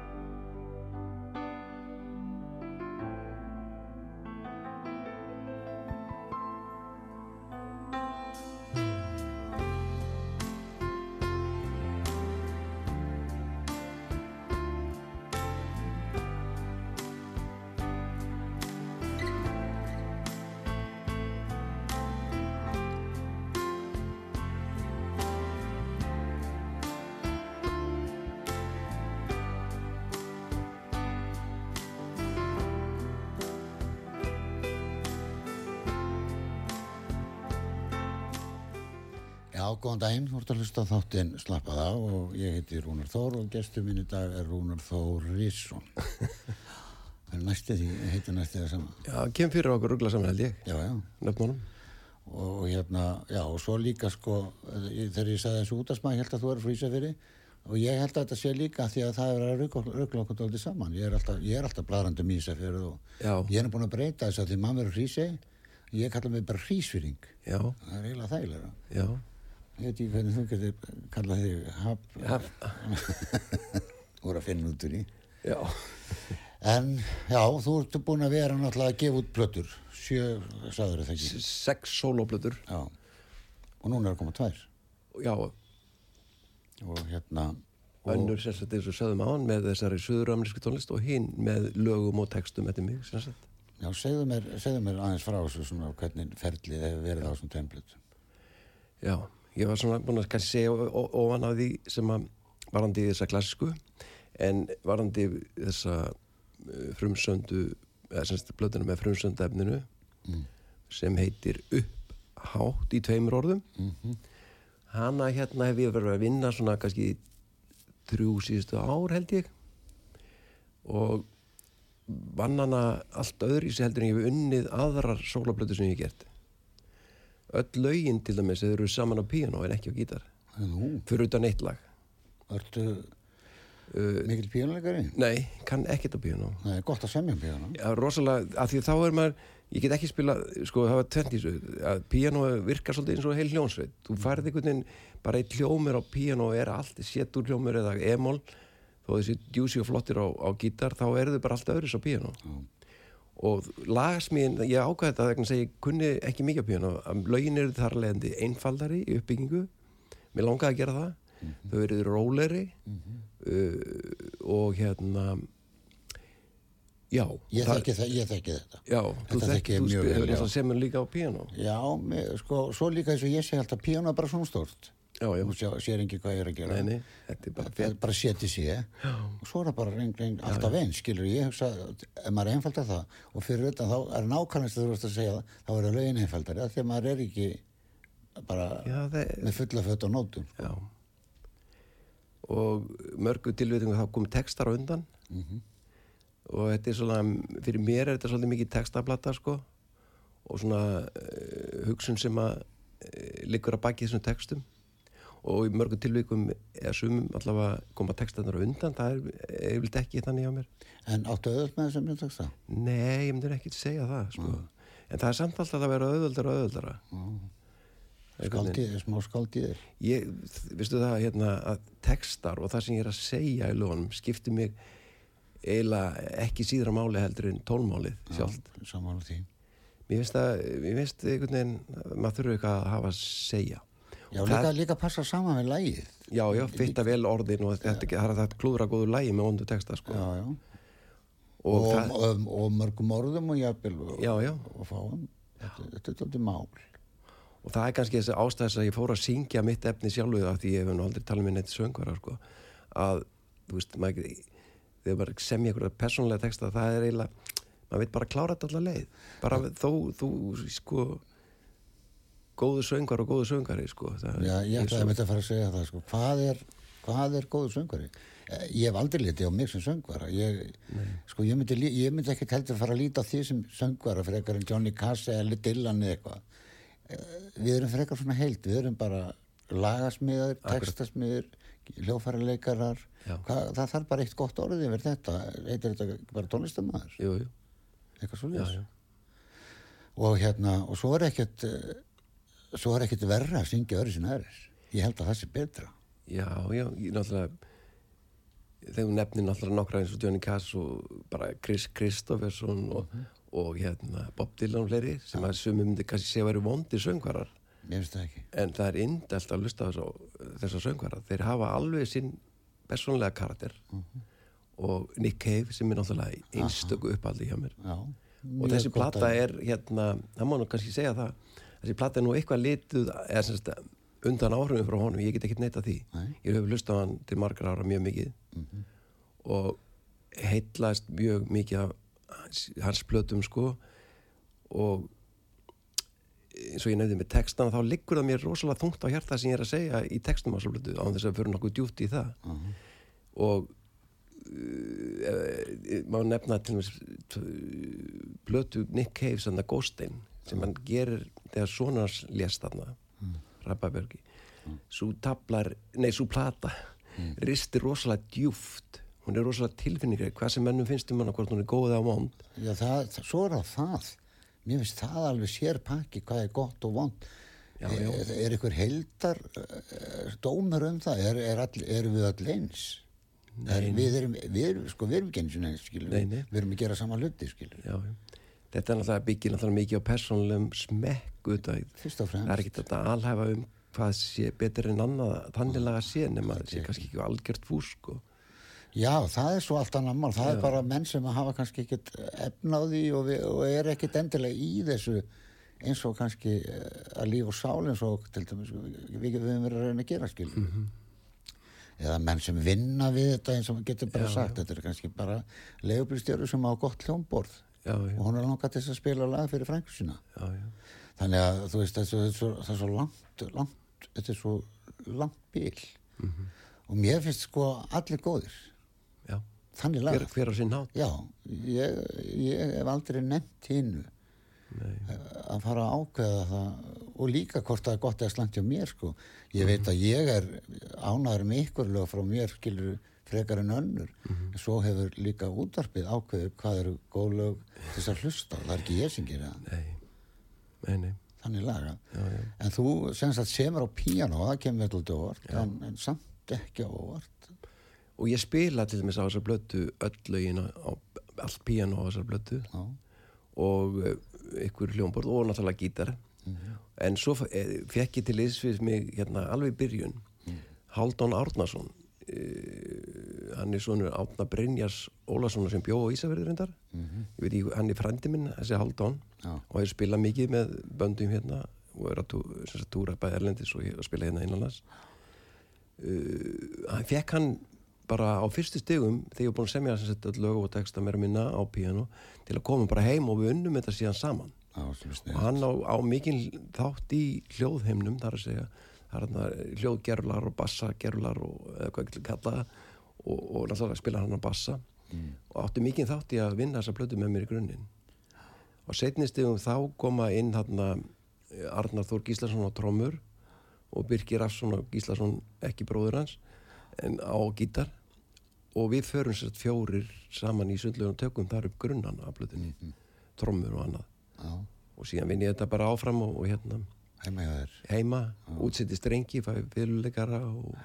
ert að hlusta þáttinn Slappað á og ég heiti Rúnar Þór og gestur minn í dag er Rúnar Þór Rísson. <laughs> Það er næstu því, heitir næstu það sama. Já, kem fyrir okkur ruggla saman held ég, Já, já. nöfnunum. Og hérna, já, og svo líka sko, þegar ég sagði þessu útasmæð, ég held að þú er frá Ísafiri og ég held að þetta sé líka því að það er að ruggla okkur dálítið saman. Ég er alltaf, ég er alltaf bladrandi um Ísafiri og ég er búin að breyta þess að því mamma er hrísi, ég kalla mig bara hrísfyring. Já, Það er eiginlega þægilega. Veit ekki hvernig þú getur kallað þig haf, Haf. <laughs> voru að finna út úr í. Já, En já, þú ert búin að vera náttúrulega að gefa út plötur, sjö, sagður það ekki. sex sólóblöður. Já, og núna er að koma tvær. Já, Og hérna, og, önnur sagt eins og sögðum á hann með þessari söðuramerísku tónlist og hinn með lögum og textum eftir mig, sagt. já, segðu mér, segðu mér aðeins frá þessu svona hvernig ferlið hefur verið á þessum templut. Já, ég var svona búin að kannski segja ofan af því sem að varandi þessa klassísku en varandi þessa uh, frumsöndu eða semst blöðuna með frumsönda efninu sem heitir upphátt í tveimur orðum. Hana hérna hef ég verið að vinna svona kannski þrjú síðustu ár held ég. Og vann hana allt öðru í sig heldur en ég hef unnið aðrar sólablötu sem ég hef gert öll lögin til dæmis eru saman á píano en ekki á gítar. Nú, fyrir utan eitt lag. Ertu uh, mikil píjónuleikari? nei, kann ekkert á píano Það er gott að semja um píjónu. Já, rosalega, af því þá er maður ég get ekki spila, sko það var þessu að píano virkar svolítið eins og heil hljónsveit þú færði einhvern veginn, bara eitt hljómur á píano og er allt, sétur hljómur eða emol, þó þessi djúsi og flottir á, á gítar, þá eru þau bara allt öðris á píano og lagasmíðin, ég ákvæði þetta segja, ég kunni ekki mikið á píano að lögin eru þar leðandi einfaldari í uppbyggingu, mér langaði að gera það. Þau eru róleri uh, og hérna já Ég þekki, þetta. Já, Þetta þú þekki já. náttúrulega semur líka á píano Já, sko, svo líka eins og ég sé alltaf píjónu er bara svona stórt. Þú sér ekki hvað ég er að gera. nei, nei, þetta er bara er fett bara séti sé og svo er það bara reyng, reyng, alltaf eins skilur. Ég hugsa, ef maður einfaldar það og fyrir þetta þá er nákvæmast þú veist að segja það, þá er það lögin því að maður er ekki bara Já, það með fulla fött og nótum Já. Og mörgu tilvitingu þá kom textar undan. Mhm. og þetta er svona, fyrir mér er þetta svolítið mikið textablata sko. Og svona uh, hugsun sem að uh, liggur að baki þessum textum og í mörgu tilvikum eða sumum allavega koma textarnar á undan það er yfirleitt ekki þannig á mér. En áttu auðvöld með þessum texta Nei, ég myndir ekki segja það sko. en það er samt alltaf að vera auðvöldara og auðvöldara skaldið, smá skaldið ég, veistu það hérna að textar og það sem ég er að segja í lögunum skiptir mig eiginlega ekki síðra máli heldur en tólmálið sjálft. saman á því. Mér finnst það, mér finnst einhvern veginn að maður þurfa eitthvað að hafa að segja. Já, líka, það- líka passa saman með lægið Já, já, fitta vel orðin og þetta, það er það klúðra góður lægi með ondu texta, sko. já, já. Og, og, það, og, og mörgum orðum og jafnvel og, fáum. Þetta, þetta er þetta mál. Og það er kannski þessi ástæðis að ég fór að syngja mitt efni sjálfuð af því ég hef nú aldrei talað með neitt söngvara, sko, að, þú veist, maður þegar maður semja einhverja persónlega texta, það er eiginlega, maður veit bara að klára þetta allar leið, bara þó, þú, sko, góðu söngar og góðu söngari, sko. Já, ég ætlaði að þetta að fara að segja það sko. hvað, er, hvað er góður söngvari? Eh, Ég hef aldrei litið á mig sem söngvara ég, sko, ég, myndi, ég myndi ekkert heldur fara að líta á því sem söngvara frekar en Johnny Cass eða Dylan eða eitthvað Eh, Við erum frekar svona heild við erum bara hljófæraleikarar Já. Hvað, það þarf bara eitt gott orðið yfir þetta, heitir þetta bara tónlistamæður eitthvað svo já, já. og hérna, og svo er ekkert eh, svo er ekkert verra að syngja öðru sinna aðris ég held að það sé betra. Já, já, ég náttúrulega þegar hún nefnir náttúrulega nokkra eins og Johnny Cass og bara Chris Kristofferson og, og hérna Bob Dylan og fleiri sem að sumi myndi kannski segja að væri vondir söngvarar. Það en það er indelt að lusta þessar söngvarar þeir hafa alveg sinn persónlega karakter og Nick Cave sem er náttúrulega einstöku uppaldi hjá mér. Já. og þessi plata er hérna, það má nú kannski segja það þessi plata er nú eitthvað lituð eða semst undan áhrifum frá honum ég get ekki neita því, Nei. ég hef hlustað á hann til margar ára mjög mikið. Og heitlaðist mjög mikið af hans, plötum sko. Og eins og ég nefndi með textana þá liggur það mér rosalega þungt á hjarta sem ég er að segja í textum að á þess að fyrir nokkuð djúpt í það. Uh -huh. og uh, má nefna til og með blötu Nick Cave sem það Góstein sem hann gerir þegar sonars lést þarna mm. Rappabergi mm. svo tablar, nei svo plata mm. ristir rosalega djúft hún er rosalega tilfinningar hvað sem mennum finnst um hana hvort hún er góð eða vond. Já það, svo er það mér finnst það alveg sér pakki hvað er gott og vond. Já, já. Er, er ykkur heldar er, dómur um það? Er, er all, við allir eins? Við erum við erum, sko, við erum ekki eins og neins við erum að gera sama hluti já, þetta er náttúrulega byggir náttúrulega mikið á persónulegum smekk það er ekki þetta alhæfa um hvað sé betur en annað þannilega sé nema það sé kannski ekki algjört fúsk og Já, það er svo allt annar mál, það Já. er bara menn sem hafa kannski ekkert efnaði og, við, og er ekkert endilega í þessu eins og kannski eh, að líf og sál eins og til dæmis við höfum verið að reyna að gera skil mm -hmm. eða menn sem vinna við þetta eins og maður getur bara já, sagt. þetta er kannski bara legubilstjóru sem á gott hljómborð já, og hún er langað til að spila lag fyrir frænkusina þannig að þú veist það er svo, það er svo langt, langt þetta er svo langt bíl mm -hmm. og mér finnst sko allir góðir. Þannig lag. Hver, hver á sín hát já, ég, ég hef aldrei nefnt hinnu að fara að ákveða það og líka hvort það er gott eða slangt hjá mér sko. Ég veit að ég er ánæður með ykkur lög frá mér skilur frekar en önnur mm -hmm. svo hefur líka útvarpið ákveður hvað eru góð lög þess að hlusta það er ekki ég sem gerir það nei, nei, nei þannig laga já, já. en þú semst að semur á píano það kemur alltaf óvart en, en samt ekki óvart og ég spila til dæmis á þessar blötu öll lögin á all piano á þessar blötu Já. og ykkur hljómborð og náttúrulega gítar mm -hmm. en svo eh, fekk ég til ísfið mig hérna alveg í byrjun mm. Haldón Árnason uh, hann er svonur Átna Brynjars Ólason sem bjó á Ísafjörður reyndar. Mm -hmm. ég veit ekki, hann er frendi minn þessi Haldón. Já. og hefur spilað mikið með böndum hérna og er að túra bæði erlendis og spila hérna innanlands. Uh, hann fekk hann bara á fyrstu stegum þegar ég er búin að semja þess að lög og texta mér að minna á piano til að koma bara heim og við unnum þetta síðan saman. Á, og hann á, á mikinn þátt í hljóðheimnum þar að segja hljóðgerlar og bassagerlar og eða hvað ekki kalla og, og náttúrulega spila hann á bassa mm. og átti mikinn þátt í að vinna þessa blödu með mér í grunninn og setnistegum þá koma inn hann Arnar Þór Gíslason á trómur og Birgir Afsson og Gíslason ekki bróður hans en á gítar og við förum sér fjórir saman í sundlegunum tökum þar upp grunnan af blöðinni, mm -hmm. trommur og annað Já. og síðan vinn ég þetta bara áfram og, og hérna heima, heima útsetti strengi, fæði fyrirleikara og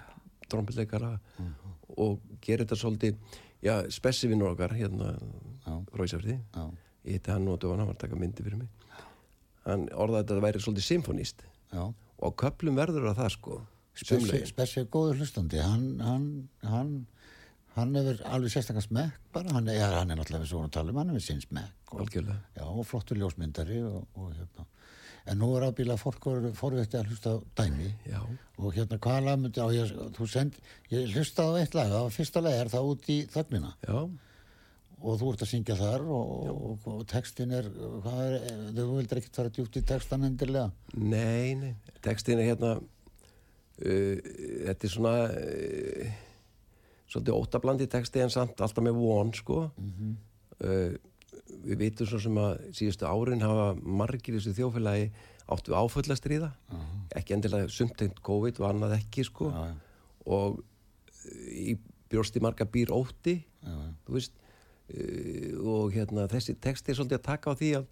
trommleikara mm -hmm. Og gerir þetta svolítið já, spessivinnur okkar hérna Róisafrið ég hitti hann og hann var að taka myndi fyrir mig. Hann orðaði að þetta væri svolítið symfonist já. og köplum verður að það sko Spessi er góður hlustandi. Hann, hann, hann hann hefur alveg sérstaklega smekk bara, hann er, hann er náttúrulega við svo að tala um hann hefur sín smekk og, og flottur ljósmyndari og, og hérna en nú er aðbíla fólk forveitti að hlusta dæmi já. og hérna hvaða lag myndi á ég, þú send, ég hlusta á eitt lag á fyrsta lag er það út í þögnina já. og þú ert að syngja þar og, og textin er, er þú vildur ekkert fara djúpt í textan endilega Nei, nei, textin er hérna uh, þetta er svona uh, svolítið óttablandi texti en samt alltaf með von sko mm -hmm. uh, við vitum svo sem að síðustu árin hafa margir í þessu þjófélagi áttu áföllastriða uh -huh. ekki endilega sumtengt COVID og annað ekki sko. Uh -huh. og í bjórsti marga býr ótti þú veist. Uh, og hérna þessi texti er svolítið að taka á því að,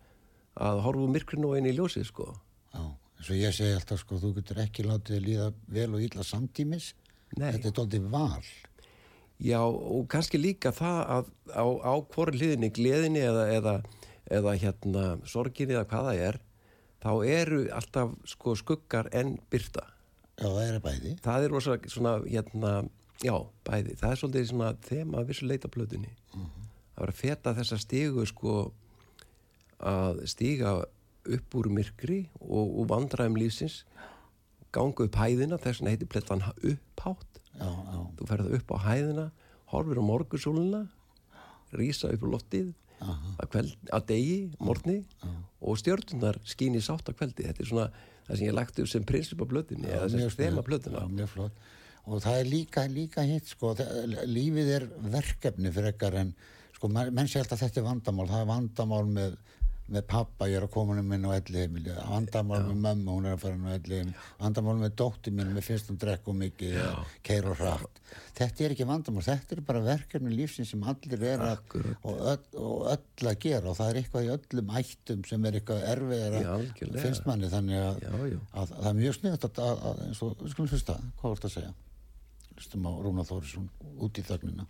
að horfu myrkrinu og einu í ljósið sko. Eins og ég segi alltaf sko þú getur ekki látið að líða vel og ítla samtímis. Nei. þetta er doldið val Já og kannski líka það að á, á hvori hliðinni, gleðinni eða, eða, eða hérna sorginni eða hvaða er, þá eru alltaf sko skuggar en byrta. Já það er bæði. Það er rosa svona hérna, já bæði, það er svolítið svona þema að vissu leita blöðinni. Uh mhm. -huh. Það var að feta þessa stígu sko að stíga upp úr myrkri og, og vandra um lífsins, ganga upp hæðina, þess vegna heiti plettan upphátt já, já. þú ferða upp á hæðina horfir á morgursóluna rýsa upp á loftið að, kveld, að degi, morgni og stjórnunar skín í sátt að kveldi þetta er svona það sem ég lagt upp sem prinsip á blöðinni eða sem þema blöðina. Og það er líka, líka hitt sko, lífið er verkefni fyrir ekkar en sko, menn sé alltaf þetta er vandamál, það er vandamál með með pappa, ég er að koma um minn á elli heimili vandamál með mamma, hún er að fara inn á elli heimili vandamál með dóttir mín með finnst hún drekku mikið, keir og hratt. Þetta er ekki vandamál, þetta er bara verkefni lífsins sem allir er að og öll, og öll að gera. Og það er eitthvað í öllum ættum sem er eitthvað erfiðar finnst manni. Þannig að, já, já. að, að það er mjög sniðast að, að eins og, skulum hlusta, hvað voruð það að segja? Hlustum á Rúna Þórisson út í þögnina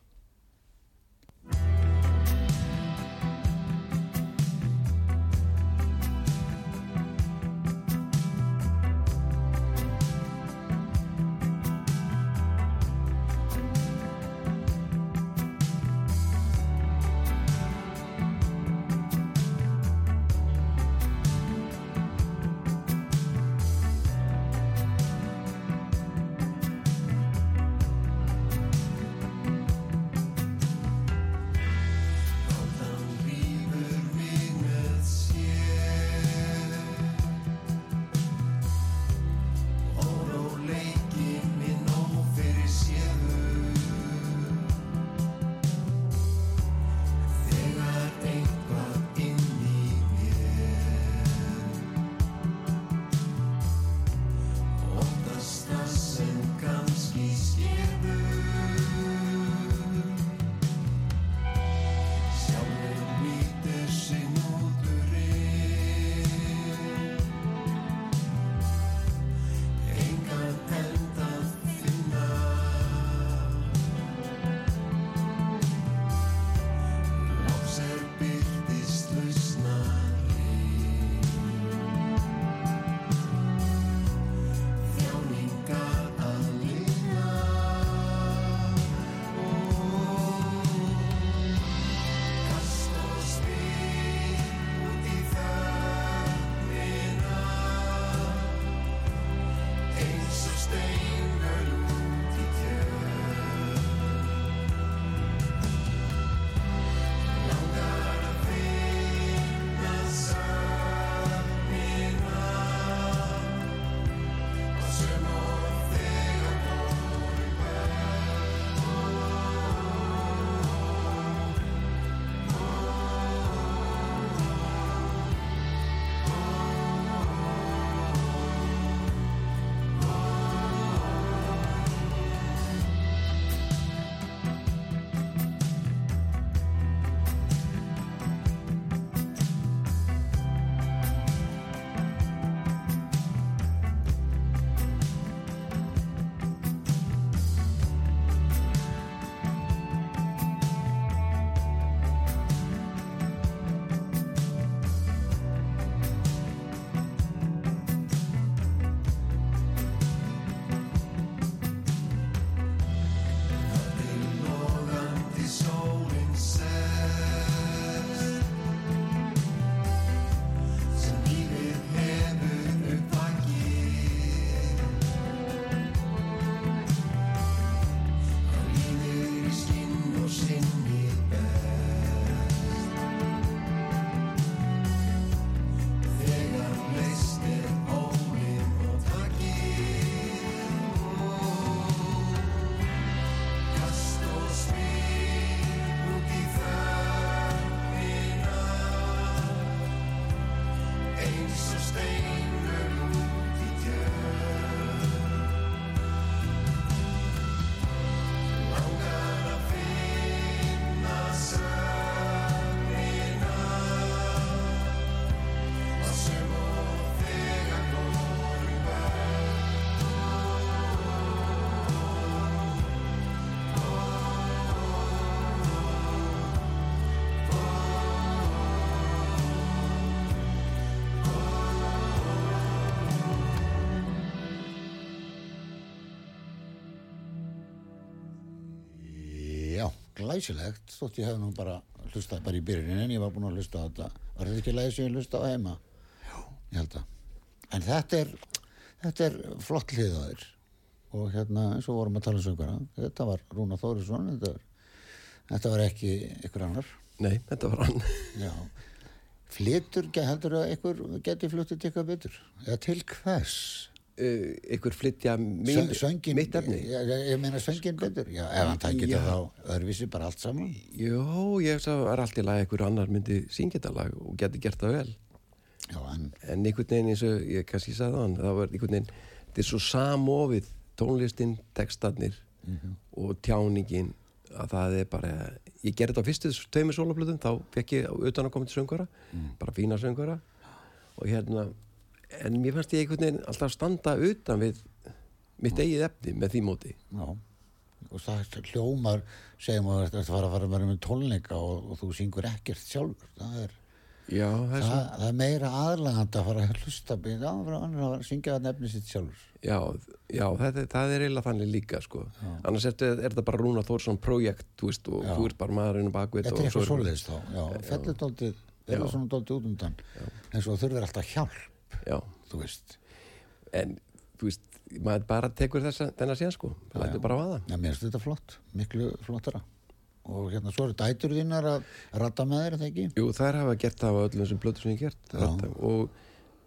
glæsilegt þótt ég hef nú bara hlustað bara í byrjunin en ég var búin að hlusta á þetta. Var þetta ekki sem ég hlusta á heima? Já, ég held að. En þetta er, þetta er flott hliðaður og hérna eins og vorum að tala um söngara þetta var Rúna Þórisson þetta þetta var ekki ykkur annar. Nei, þetta var hann. Já. Flytur, ge- heldurðu að einhver geti flutið til eitthvað betur? Eða til hvers? Uh, ykkur flytja mín, Sö- söngin, mitt efni? Ég, ég, meina söngin betur. Já, ef hann tækir það þá öðruvísi bara allt saman. Jó, ég veist að það er allt í lagi einhver annar myndi syngja þetta lag og geti gert það vel. Já, en en einhvern veginn eins og ég kannski sagði þann það var einhvern veginn, þetta er svo samofið tónlistin, textarnir og tjáningin að það er bara, ég gerði þetta á fyrstu tveimur sólablöðum, þá fekk ég utan að koma til söngara, bara fína söngara og hérna en mér fannst ég einhvern veginn alltaf standa utan við mitt eigið efni með því móti. Já, og það hljómar segjum að þetta fara að fara með tónleika og, og þú syngur ekkert sjálfur. Það er, Já, það er það, svo það er meira aðlagandi að fara að hlusta býta á fyrir annar að syngja að nefni sitt sjálfur. Já, já það, það er eiginlega þannig líka sko. annars er, er þetta bara Rúna Þórsson projekt, og Já. þú ert bara maðurinn og bakvið Þetta er eitthvað svoleiðis þá, já, fellur svona dálítið út undan. Eins og þurfir alltaf hjálp, Já, þú veist. En þú veist, maður bara tekur þessa, þennan síðan sko, það er bara vaða. Já, mér finnst þetta flott, miklu flottara. Og hérna svo eru dætur þínar að ratta með þér, er það ekki? Jú, þær hafa gert það á öllum þessum blötu sem ég gert. Og,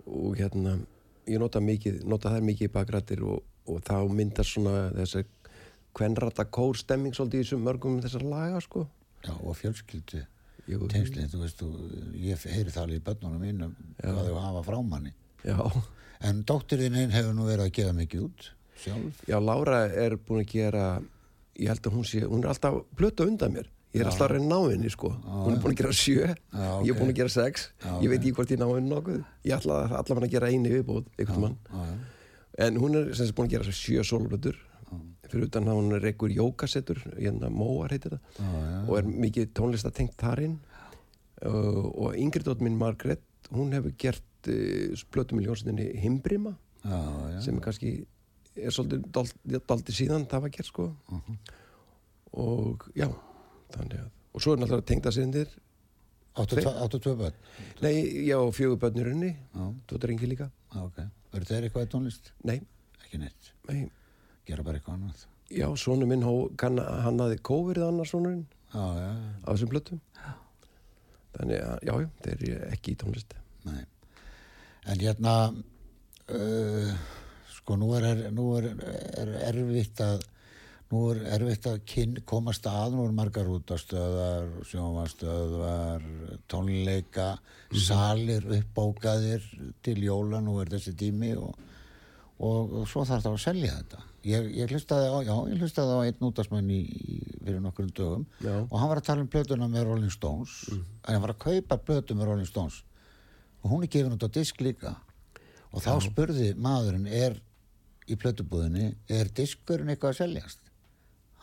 og hérna ég nota mikið, nota þær mikið í bakrættir og, og þá myndar svona þessi kvenrata kór stemming svolítið í þessum mörgum þessar laga sko. Já, og fjölskyldu tengslinn, þú veist, ég heyri það alveg í börnunum mínum hvað þau hafa frá manni. Já, en dóttir þín einn hefur nú verið að gefa mikið út sjálf. Já, Lára er búin að gera ég held að hún sé, hún er alltaf blötu undan mér. Ég er alltaf að reyna ná henni sko. Hún er búin að gera sjö, Já, ég er búin að gera sex. Já, ég veit ekki hvort ég ná henni nokkuð. Ég ætla allavega að gera eini viðbóð einhvern mann, já, já. en hún er sem sagt búin að gera sjö sólblötur fyrir utan að hún er ekkur jókasettur hérna Móar heitir það. Já, já. og er mikið tónlistatengt þar inn. Uh, og yngri dótt minn Margrét hún hefur gert uh, blötu miljónsinni Himbrima Já, já. sem er kannski er svolítið dálítið dálítið síðan það var gert sko. Og já þannig að og svo er náttúrulega tengda sindir áttu, tve- áttu tvö börn? Nei, já, fjögur börnurunni Já. þú drengi líka. Já, ok, verður þeir eitthvað í tónlist? nei, ekki neitt, nei, gera bara eitthvað annað. Já, sonu minn hó, kann, hann hafði kóverið annar sonurinn. Já, já, á þessum blöttum þannig að, já, já, þeir eru ekki í tónlist. Nei. En hérna uh, sko nú er, er, nú er, er erfitt að nú er erfitt að kyn, komast að nú er margar útastöðar sjónvastöðar tónleika salir uppbókaðir til jóla, nú er þessi tími og, og, og svo þarf það að selja þetta ég, ég hlustaði á, já, ég hlustaði á einn útastmann í, í, fyrir nokkur dögum Já. og hann var að tala um plötuna með Rolling Stones en hann var að kaupa plötu með Rolling Stones og hún er gefin út á disk líka. Og þá spurði maðurinn er í plötubúðinni er diskurinn eitthvað að seljast?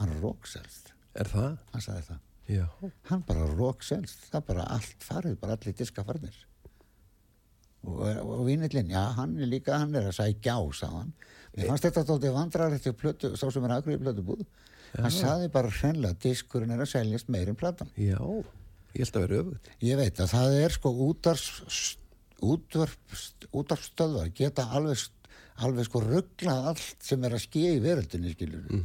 Hann rókselst, er það? hann sagði það. Já, hann bara rókselst, það bara allt farið bara allir diska farnir og, og vínillinn, já hann er líka hann er að sækja á, sagði mér fannst þetta þóttið vandrar eftir plötu sá sem er aðgrið plötubúð. Hann sagði bara hreinlega diskurinn er að seljast meir en platan. Já ég held að vera öfugt. Ég veit að það er sko útvarpstöðvar geta alveg, alveg sko rugglað allt sem er að skýja í veröldinni skilur. Mm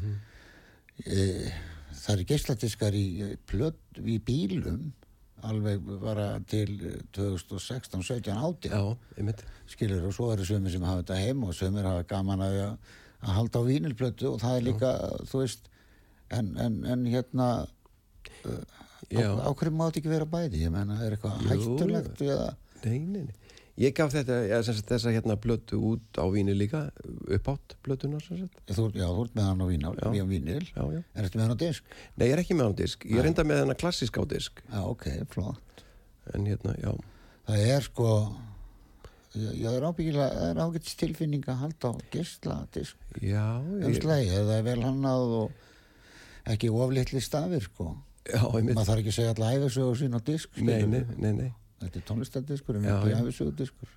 það eru geisladiskar í, í bílum alveg bara til 2016, 17, 18 já, skilur og svo eru sömur sem hafa þetta heim og sömur hafa gaman að, að halda á vínilplötu og það er líka, þú veist en, en, en hérna Já. á, á hverju mátt ekki vera bæði? Ég menna, er eitthvað hættulegt að Nei, nei, nei. Ég gaf þetta, ja, sagt, þessa hérna blötu út á víni líka, uppátt blötuna, sem sagt. þú, já, þú ert með hann á vínál, Já. vínil Já, já. er þetta með hann á disk? Nei, ég er ekki með hann á disk. Ég er enda með hann klassísk á disk. Já, ok, flott En hérna, já. það er sko já, já, það er ábyggilega það er ágætis tilfinning að halda á gisla disk, Já, um ég, slagi það er vel hannað og ekki oflitli stafir sko já, einmitt. maður þarf ekki að segja alla æfisögur sín á disk Nei, nei, nei, nei. Þetta er tónlistardiskur en ekki já. æfisögudiskur.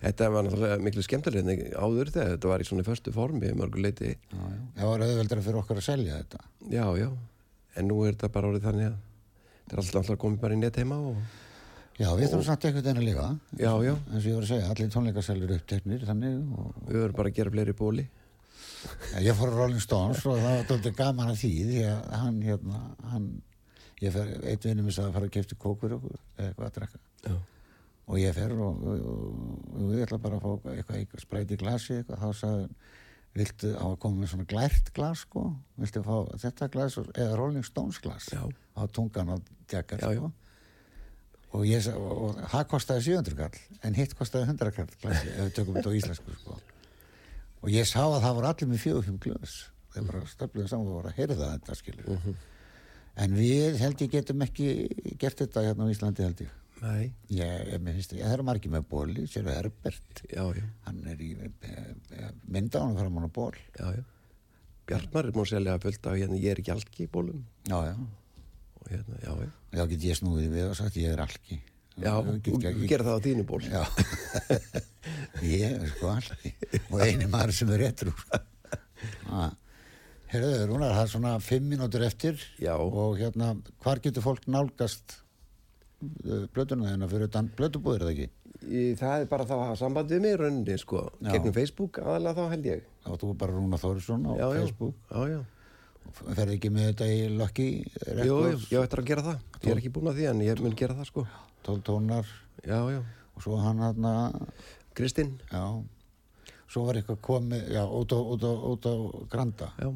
Þetta var náttúrulega miklu skemmtilega en áður þegar þetta var í svona förstu formi mörgu leiti. Já, já. Það var auðveldra fyrir okkar að selja þetta. Já, já. En nú er þetta bara orðið þannig að þetta er alltaf komið bara í net heima og... Já, við þurfum samt einhvern veginn að lifa. Já, já. eins og ég var að segja, allir tónleikaselur uppteknir þannig og Við verðum bara að gera fleiri bóli. ég fór Rolling Stones og það var tóttir gaman að því því að hann hérna, hann ég fer, eitt vinnum og ég fer og, og, og, og ég ætla bara að fá eitthvað, spræti glasi eitthvað, þá sagði hann, viltu á að koma með svona glært glas sko, viltu fá þetta glas eða Rolling Stones glas? Já. á tungan á já. sko. Og ég sa- og, það kostaði 700 kall en hitt kostaði 100 kall glasi ef við tökum þetta á íslensku sko. Og ég sá að það voru allir með fjögur fimm glöðs þeir bara stöfluðu saman og voru að heyrða þetta skilur en við held ég getum ekki gert þetta hérna á Íslandi held ég Nei, ég, ég, mér finnst, ég, það eru margir með bóli sér Herbert, já, já, hann er í e, mynda hann fram hann á ból já, já. Bjartmar er múið selja fullt af hérna, ég er ekki algi í bólum já, já, og hérna, já, já. Já get ég snúið við og sagt ég er alki. Já, Ég ekki- gerir það á þínu ból Já, <laughs> ég er sko alli og eini maður sem er réttur <laughs> Herðu, Rúnar, það er svona fimm mínútur eftir Já. og hérna, hvar getur fólk nálgast blötuna þeirna fyrir utan blötubúðir eða ekki? Í, Það er bara þá að hafa samband við mig í rauninni, sko, Já. gegnum Facebook aðalega þá held ég. Þá þú bara Rúnar Þórisson á Já, já, Facebook. Já, já. Ferði ekki með þetta í Lucky Jú, jú, Records, ég ættir að gera það. Ég er ekki búin að því en ég mun gera það, sko. 12 tónar. Já, já, og svo hann hann Kristinn. Já, svo var eitthvað komið já, út á, út á, út á Granda. Já,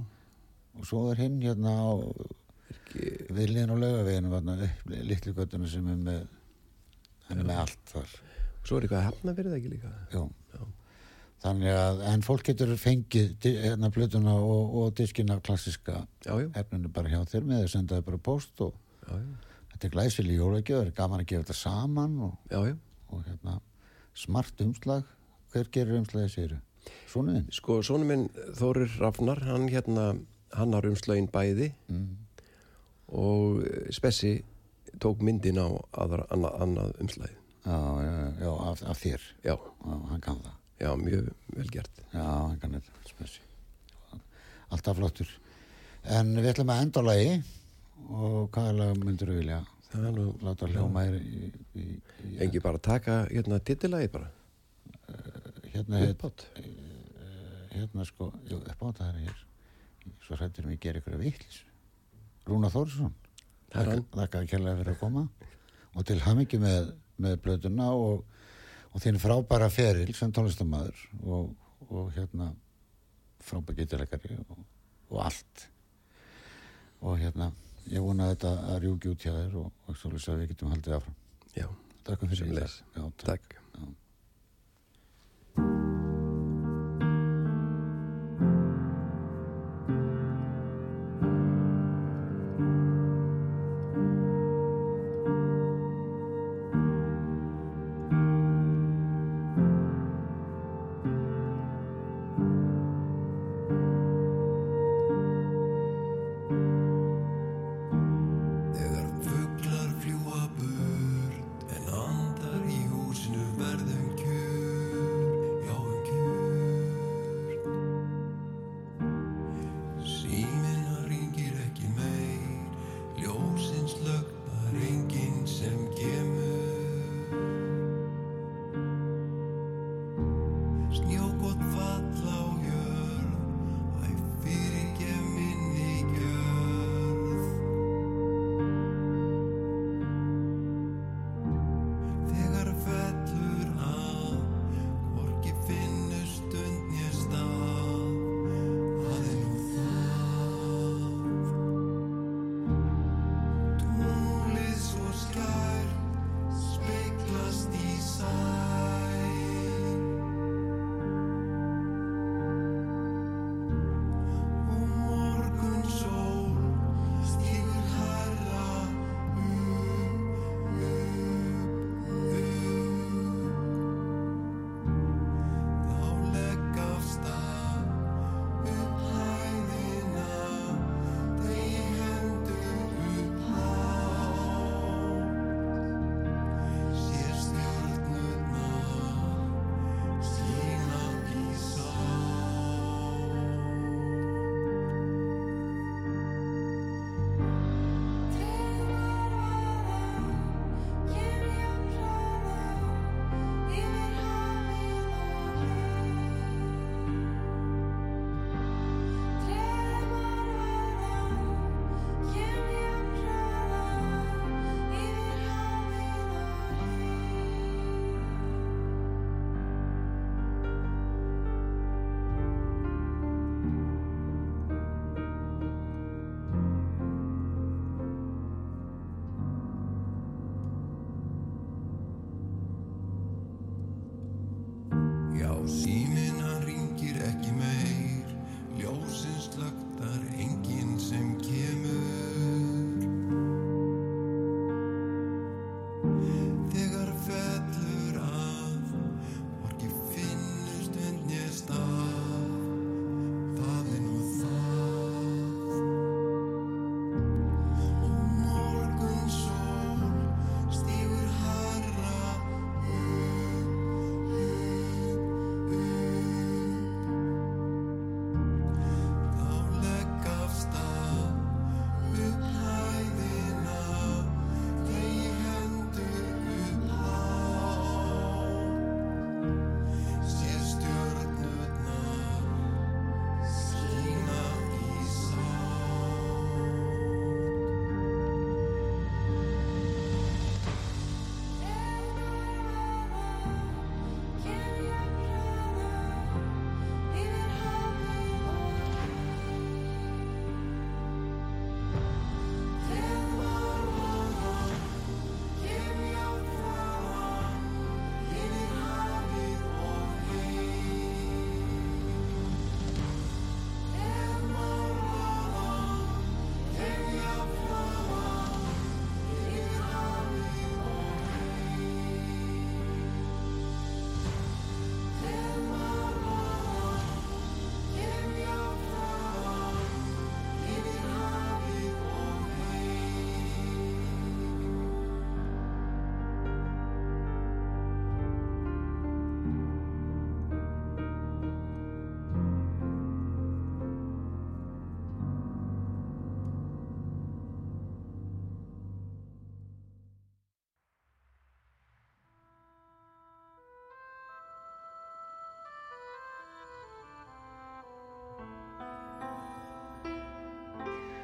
og svo er hinn hérna á við liðin á laugaveginu litlu göttuna sem er með hann er með allt þar svo er eitthvað að hefna fyrir það ekki líka Jú. þannig að en fólk getur fengið hérna blötuna og, og diskina klassiska Já, já, efninu bara hjá þér með að senda þau bara post og já, já, þetta er glæsileg er gaman að gefa þetta saman og, já, já. og hérna smart umslag hver gerir umslagið séru? Svonuðin? Sko, svona minn Þórir Rafnar, hann hérna hann har umslögin bæði Mm. Og eh, Spessi tók myndin á aðra, annað, annað umslæði Já, já, já, af, af þér. Já, já, hann kann það. Já, mjög vel gert. Já, hann kann þetta spessi. Alltaf flottur. En við ætlum að enda á lagi. Og hvaða lag myndur við vilja? Það er nú láta hljóma í, í, í, í engi bara taka hérna titillagi bara. Hérna, heit, uppátt hérna sko jú, upp á það er hér. Svo hrættur við gera ykkur að vitlis Rúna Þórsson þakkaði kærlega fyrir að koma. Og til hamingi með, með blöðuna og, og þín frábæra feril sem tónlistamæður og, og hérna frábæra gítilegari og, og allt. Og hérna ég vona að þetta að rjúki út hjá þér og, og svo að við getum haldið áfram. Já, Takk fyrir. Já, takk.